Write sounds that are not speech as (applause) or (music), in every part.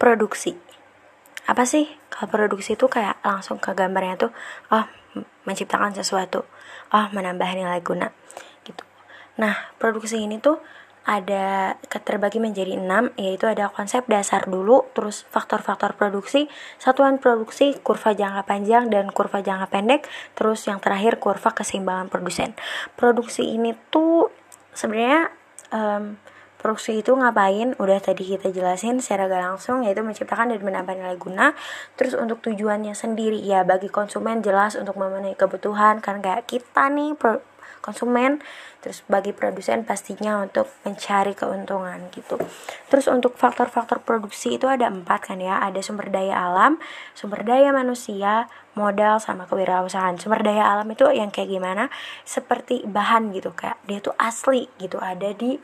produksi. Apa sih? Kalau produksi itu kayak langsung ke gambarnya tuh oh menciptakan sesuatu. Oh menambah nilai guna. Gitu. Nah produksi ini tuh ada terbagi menjadi enam yaitu ada konsep dasar dulu terus faktor-faktor produksi satuan produksi kurva jangka panjang dan kurva jangka pendek terus yang terakhir kurva keseimbangan produsen. Produksi ini tuh sebenarnya um, produksi itu ngapain? Udah tadi kita jelasin secara gak langsung yaitu menciptakan dan menambah nilai guna. Terus untuk tujuannya sendiri ya bagi konsumen jelas untuk memenuhi kebutuhan kan kayak kita nih konsumen. Terus bagi produsen pastinya untuk mencari keuntungan gitu. Terus untuk faktor-faktor produksi itu ada empat kan ya. Ada sumber daya alam sumber daya manusia modal sama kewirausahaan. Sumber daya alam itu yang kayak gimana? Seperti bahan gitu kayak dia tuh asli gitu ada di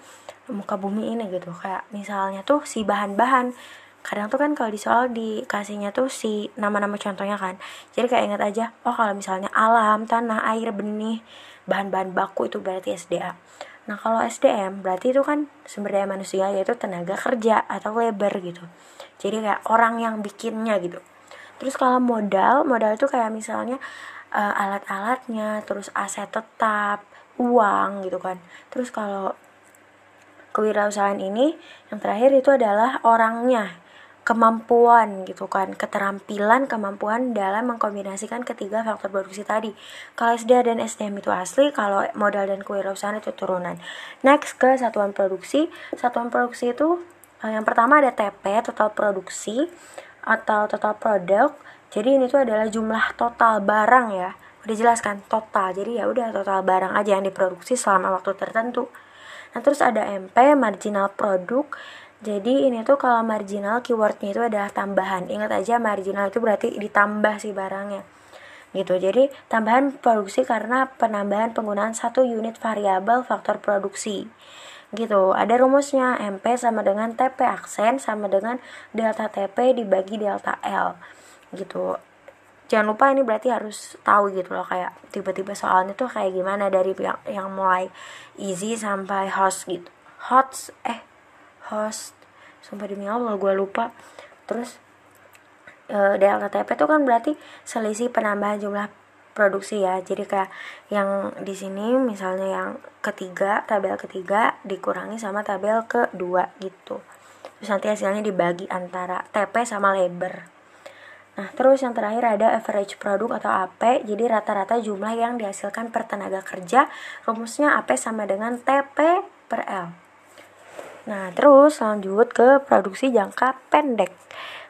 muka bumi ini gitu. Kayak misalnya tuh si bahan-bahan kadang tuh kan kalau di soal dikasihnya tuh si nama-nama contohnya kan. Jadi kayak ingat aja oh kalau misalnya alam tanah air benih bahan-bahan baku itu berarti SDA nah kalau SDM berarti itu kan sumber daya manusia yaitu tenaga kerja atau labor gitu. Jadi kayak orang yang bikinnya gitu terus kalau modal modal itu kayak misalnya uh, alat-alatnya terus aset tetap uang gitu kan. Terus kalau kewirausahaan ini yang terakhir itu adalah orangnya kemampuan gitu kan keterampilan kemampuan dalam mengkombinasikan ketiga faktor produksi tadi. Kalau SDA dan SDM itu asli kalau modal dan kewirausahaan itu turunan. Next ke satuan produksi. Satuan produksi itu eh, yang pertama ada TP total produksi atau total produk jadi ini tuh adalah jumlah total barang ya udah jelas kan total jadi ya udah total barang aja yang diproduksi selama waktu tertentu nah terus ada MP marginal produk jadi ini tuh kalau marginal keywordnya itu adalah tambahan. Ingat aja marginal itu berarti ditambah si barangnya. Gitu. Jadi tambahan produksi karena penambahan penggunaan satu unit variabel faktor produksi. Gitu. Ada rumusnya MP sama dengan TP aksen sama dengan delta TP dibagi delta L. Gitu. Jangan lupa ini berarti harus tahu gitu loh kayak tiba-tiba soalnya tuh kayak gimana dari yang, yang mulai easy sampai host gitu. Hot eh host sumpah demi Allah gue lupa terus e, delta TP itu kan berarti selisih penambahan jumlah produksi ya jadi kayak yang di sini misalnya yang ketiga tabel ketiga dikurangi sama tabel kedua gitu terus nanti hasilnya dibagi antara TP sama labor Nah, terus yang terakhir ada average produk atau AP. Jadi rata-rata jumlah yang dihasilkan per tenaga kerja. Rumusnya AP sama dengan TP per L. Nah, terus lanjut ke produksi jangka pendek.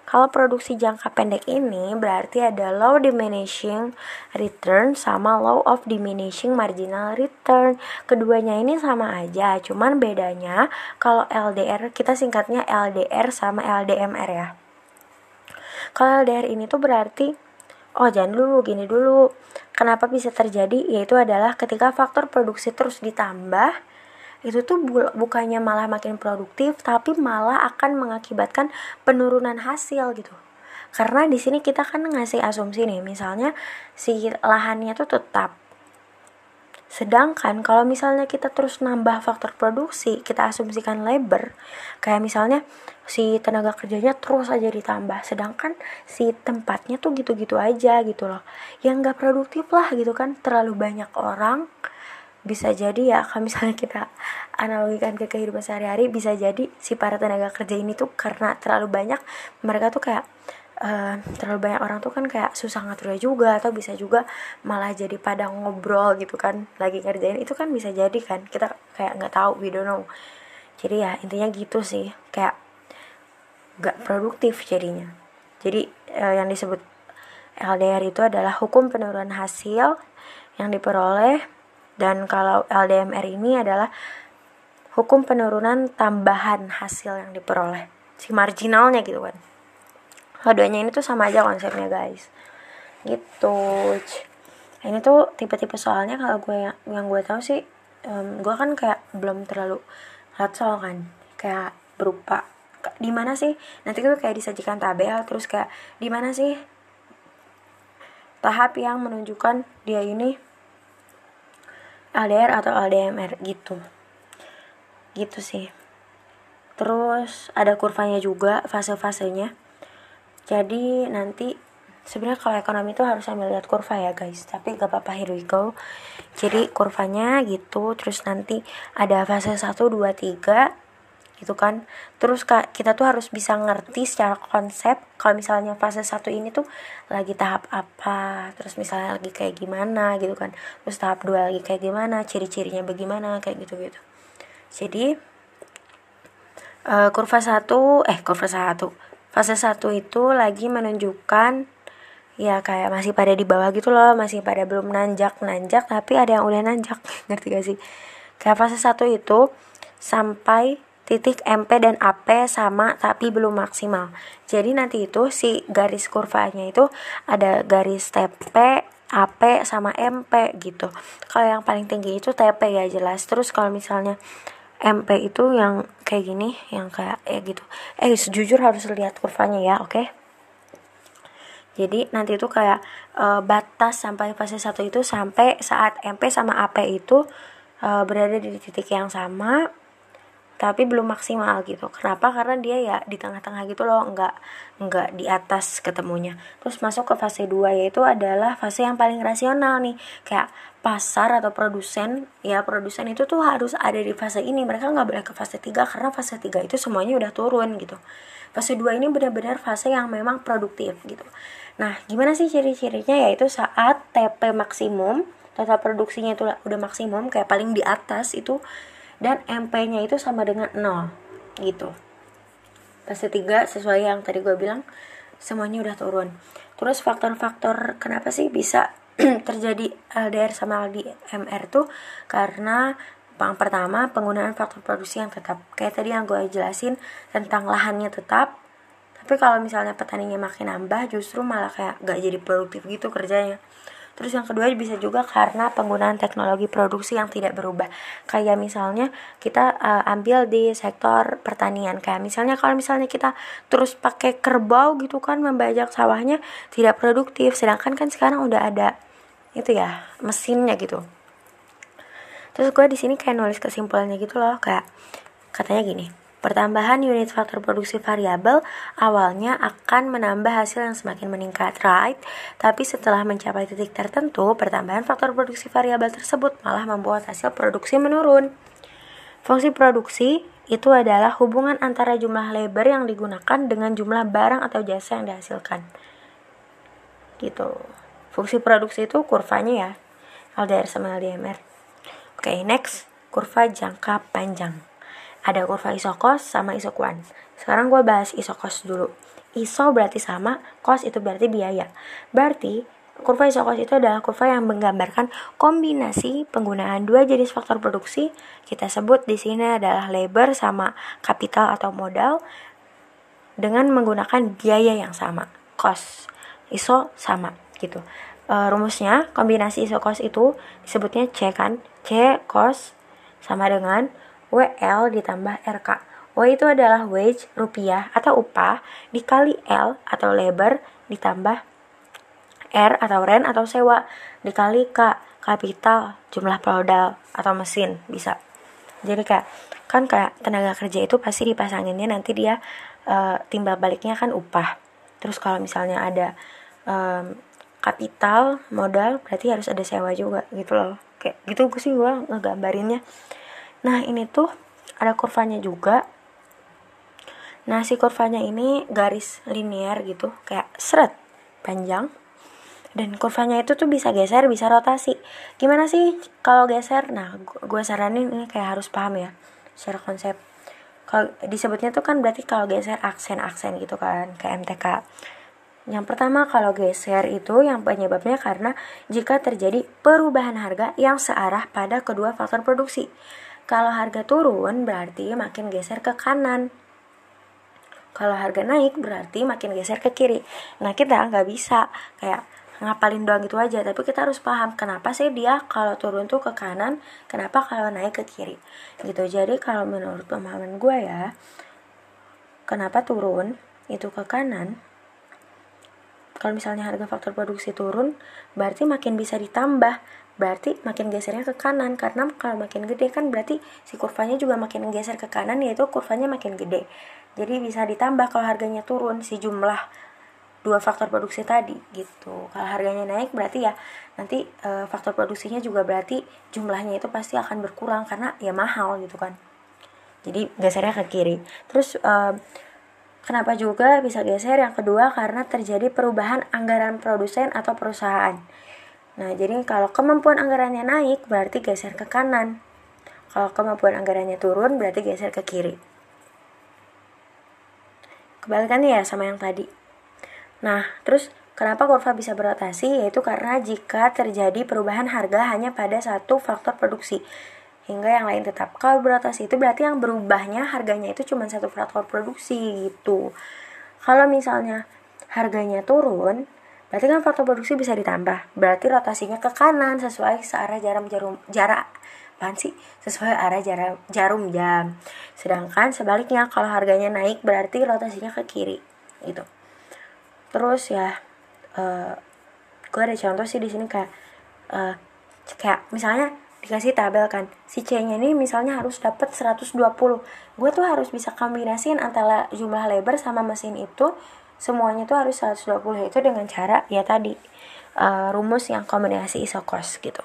Kalau produksi jangka pendek ini berarti ada low diminishing return sama low of diminishing marginal return. Keduanya ini sama aja, cuman bedanya kalau LDR kita singkatnya LDR sama LDMR ya. Kalau LDR ini tuh berarti oh jangan dulu gini dulu. Kenapa bisa terjadi? Yaitu adalah ketika faktor produksi terus ditambah itu tuh bu bukannya malah makin produktif tapi malah akan mengakibatkan penurunan hasil gitu. Karena di sini kita kan ngasih asumsi nih misalnya si lahannya tuh tetap. Sedangkan kalau misalnya kita terus nambah faktor produksi kita asumsikan labor kayak misalnya si tenaga kerjanya terus aja ditambah sedangkan si tempatnya tuh gitu-gitu aja gitu loh. Yang gak produktif lah gitu kan. Terlalu banyak orang bisa jadi ya kalau misalnya kita analogikan ke kehidupan sehari-hari bisa jadi si para tenaga kerja ini tuh karena terlalu banyak mereka tuh kayak uh, terlalu banyak orang tuh kan kayak susah ngaturnya juga atau bisa juga malah jadi pada ngobrol gitu kan lagi ngerjain itu kan bisa jadi kan kita kayak nggak tahu we don't know. Jadi ya intinya gitu sih kayak gak produktif jadinya. Jadi uh, yang disebut LDR itu adalah hukum penurunan hasil yang diperoleh dan kalau LDMR ini adalah hukum penurunan tambahan hasil yang diperoleh. Si marginalnya gitu kan. Keduanya ini tuh sama aja konsepnya guys. Gitu. Ini tuh tipe-tipe soalnya kalau gue yang, yang gue tahu sih um, gue kan kayak belum terlalu lihat soal kan kayak berupa di mana sih nanti tuh kayak disajikan tabel terus kayak di mana sih tahap yang menunjukkan dia ini LDR atau LDMR gitu. Gitu sih. Terus ada kurvanya juga fase-fasenya. Jadi nanti sebenarnya kalau ekonomi itu harus sambil lihat kurva ya guys. Tapi gak apa-apa here we go. Jadi kurvanya gitu. Terus nanti ada fase 1 2 3 gitu kan. Terus kita tuh harus bisa ngerti secara konsep kalau misalnya fase satu ini tuh lagi tahap apa terus misalnya lagi kayak gimana gitu kan. Terus tahap dua lagi kayak gimana ciri-cirinya bagaimana kayak gitu gitu jadi uh, kurva satu eh kurva satu. Fase satu itu lagi menunjukkan ya kayak masih pada di bawah gitu loh masih pada belum nanjak nanjak tapi ada yang udah nanjak. (laughs) Ngerti gak sih? Kayak fase satu itu sampai titik MP dan AP sama tapi belum maksimal. Jadi nanti itu si garis kurvanya itu ada garis TP AP sama MP gitu. Kalau yang paling tinggi itu TP ya jelas. Terus kalau misalnya MP itu yang kayak gini yang kayak ya gitu. Eh jujur harus lihat kurvanya ya oke? Okay? jadi nanti itu kayak e, batas sampai fase 1 itu sampai saat MP sama AP itu e, berada di titik yang sama tapi belum maksimal gitu. Kenapa? Karena dia ya di tengah-tengah gitu loh nggak nggak di atas ketemunya. Terus masuk ke fase 2 yaitu adalah fase yang paling rasional nih. Kayak pasar atau produsen ya produsen itu tuh harus ada di fase ini. Mereka nggak boleh ke fase 3 karena fase 3 itu semuanya udah turun gitu. Fase 2 ini benar-benar fase yang memang produktif gitu. Nah, gimana sih ciri-cirinya? Yaitu saat TP maksimum, total produksinya itu udah maksimum, kayak paling di atas itu, dan MP-nya itu sama dengan 0, gitu. Fase 3 sesuai yang tadi gue bilang, semuanya udah turun. Terus faktor-faktor kenapa sih bisa (clears throat) terjadi LDR sama LDMR tuh karena yang pertama penggunaan faktor produksi yang tetap kayak tadi yang gue jelasin tentang lahannya tetap tapi kalau misalnya petaninya makin nambah justru malah kayak gak jadi produktif gitu kerjanya Terus yang kedua bisa juga karena penggunaan teknologi produksi yang tidak berubah. Kayak misalnya kita uh, ambil di sektor pertanian. Kayak misalnya kalau misalnya kita terus pakai kerbau gitu kan membajak sawahnya tidak produktif. Sedangkan kan sekarang udah ada itu ya mesinnya gitu. Terus gue di sini kayak nulis kesimpulannya gitu loh kayak katanya gini Pertambahan unit faktor produksi variabel awalnya akan menambah hasil yang semakin meningkat, right? Tapi setelah mencapai titik tertentu, pertambahan faktor produksi variabel tersebut malah membuat hasil produksi menurun. Fungsi produksi itu adalah hubungan antara jumlah labor yang digunakan dengan jumlah barang atau jasa yang dihasilkan. Gitu. Fungsi produksi itu kurvanya ya, LDR sama LDMR. Oke, okay, next, kurva jangka panjang ada kurva isokos sama isokuan. Sekarang gue bahas isokos dulu. Iso berarti sama, kos itu berarti biaya. Berarti kurva isokos itu adalah kurva yang menggambarkan kombinasi penggunaan dua jenis faktor produksi. Kita sebut di sini adalah labor sama kapital atau modal dengan menggunakan biaya yang sama, kos. Iso sama gitu. E, rumusnya kombinasi iso kos itu disebutnya C kan. C kos sama dengan WL ditambah RK. W itu adalah wage rupiah atau upah dikali L atau labor ditambah R atau rent atau sewa dikali K kapital jumlah modal atau mesin bisa. Jadi kayak kan kayak tenaga kerja itu pasti dipasanginnya nanti dia uh, timbal baliknya kan upah. Terus kalau misalnya ada um, kapital modal berarti harus ada sewa juga gitu loh. Kayak gitu gue sih gue ngegambarinnya. Nah ini tuh ada kurvanya juga. Nah si kurvanya ini garis linear gitu kayak seret panjang. Dan kurvanya itu tuh bisa geser bisa rotasi. Gimana sih kalau geser? Nah gue saranin ini kayak harus paham ya secara konsep. Kalau disebutnya tuh kan berarti kalau geser aksen-aksen gitu kan kayak MTK yang pertama kalau geser itu yang penyebabnya karena jika terjadi perubahan harga yang searah pada kedua faktor produksi kalau harga turun berarti makin geser ke kanan. Kalau harga naik berarti makin geser ke kiri. Nah kita nggak bisa kayak ngapalin doang gitu aja, tapi kita harus paham kenapa sih dia kalau turun tuh ke kanan, kenapa kalau naik ke kiri. Gitu. Jadi kalau menurut pemahaman gue ya, kenapa turun itu ke kanan? Kalau misalnya harga faktor produksi turun, berarti makin bisa ditambah berarti makin gesernya ke kanan karena kalau makin gede kan berarti si kurvanya juga makin geser ke kanan yaitu kurvanya makin gede. Jadi bisa ditambah kalau harganya turun si jumlah dua faktor produksi tadi gitu. Kalau harganya naik berarti ya nanti e, faktor produksinya juga berarti jumlahnya itu pasti akan berkurang karena ya mahal gitu kan. Jadi gesernya ke kiri. Terus e, kenapa juga bisa geser? Yang kedua karena terjadi perubahan anggaran produsen atau perusahaan Nah, jadi kalau kemampuan anggarannya naik berarti geser ke kanan. Kalau kemampuan anggarannya turun berarti geser ke kiri. Kebalikannya ya sama yang tadi. Nah, terus kenapa kurva bisa berotasi? Yaitu karena jika terjadi perubahan harga hanya pada satu faktor produksi hingga yang lain tetap. Kalau berotasi itu berarti yang berubahnya harganya itu cuma satu faktor produksi gitu. Kalau misalnya harganya turun, Berarti kan faktor produksi bisa ditambah. Berarti rotasinya ke kanan sesuai searah jarum jarum jarak apaan sih? Sesuai arah jarum jarum jam. Sedangkan sebaliknya kalau harganya naik berarti rotasinya ke kiri. Gitu. Terus ya uh, gue ada contoh sih di sini kayak uh, kayak misalnya dikasih tabel kan si C nya ini misalnya harus dapat 120 gue tuh harus bisa kombinasiin antara jumlah lebar sama mesin itu semuanya tuh harus 120 itu dengan cara ya tadi uh, rumus yang kombinasi isokos gitu.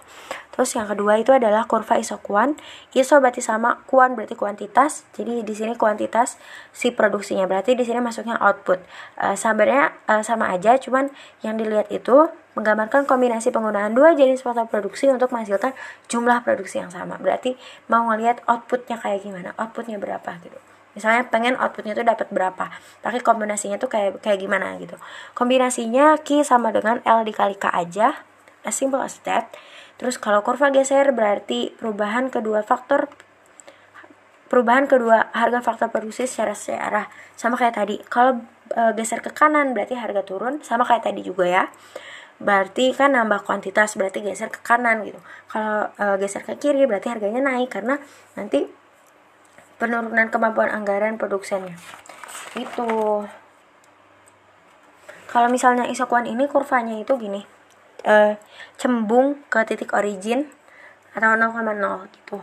Terus yang kedua itu adalah kurva isokuan. Iso berarti sama, kuan berarti kuantitas. Jadi di sini kuantitas si produksinya. Berarti di sini masuknya output. Uh, sebenarnya uh, sama aja, cuman yang dilihat itu menggambarkan kombinasi penggunaan dua jenis faktor produksi untuk menghasilkan jumlah produksi yang sama. Berarti mau ngelihat outputnya kayak gimana, outputnya berapa gitu misalnya pengen outputnya tuh dapat berapa tapi kombinasinya tuh kayak kayak gimana gitu. Kombinasinya Q sama dengan L dikali K aja as simple as that. Terus kalau kurva geser berarti perubahan kedua faktor perubahan kedua harga faktor produksi secara searah sama kayak tadi. Kalau e, geser ke kanan berarti harga turun sama kayak tadi juga ya. Berarti kan nambah kuantitas berarti geser ke kanan gitu. Kalau e, geser ke kiri berarti harganya naik karena nanti penurunan kemampuan anggaran produksinya. Itu. Kalau misalnya isokuan ini kurvanya itu gini. Uh, cembung ke titik origin atau 0,0 gitu.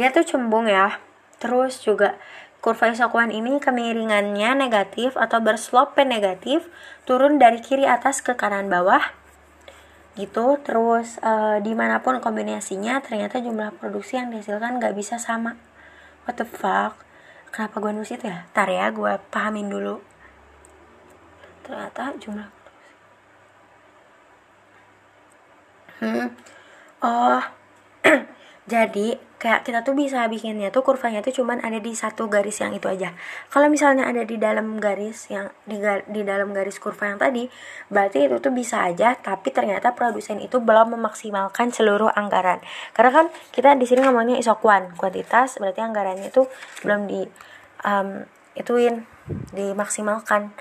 Dia tuh cembung ya. Terus juga kurva isokuan ini kemiringannya negatif atau berslope negatif turun dari kiri atas ke kanan bawah gitu. Terus e, di mana pun kombinasinya ternyata jumlah produksi yang dihasilkan nggak bisa sama. What the fuck? Kenapa gue nulis itu ya? Tar ya gue pahamin dulu. Ternyata jumlah hmm. Oh jadi kayak kita tuh bisa bikinnya tuh kurvanya tuh cuman ada di satu garis yang itu aja. Kalau misalnya ada di dalam garis yang di, di dalam garis kurva yang tadi berarti itu tuh bisa aja tapi ternyata produsen itu belum memaksimalkan seluruh anggaran. Karena kan kita di sini ngomongnya isokuan kuantitas berarti anggarannya itu belum di um, ituin dimaksimalkan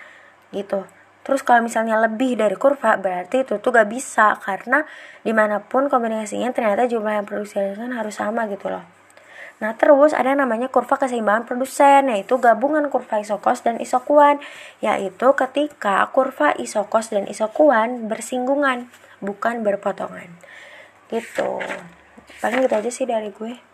gitu Terus kalau misalnya lebih dari kurva berarti itu tuh gak bisa karena di mana pun kombinasinya ternyata jumlah yang produksi kan harus sama gitu loh. Nah terus ada namanya kurva keseimbangan produsen yaitu gabungan kurva isokos dan isokuan yaitu ketika kurva isokos dan isokuan bersinggungan bukan berpotongan gitu. Paling gitu aja sih dari gue.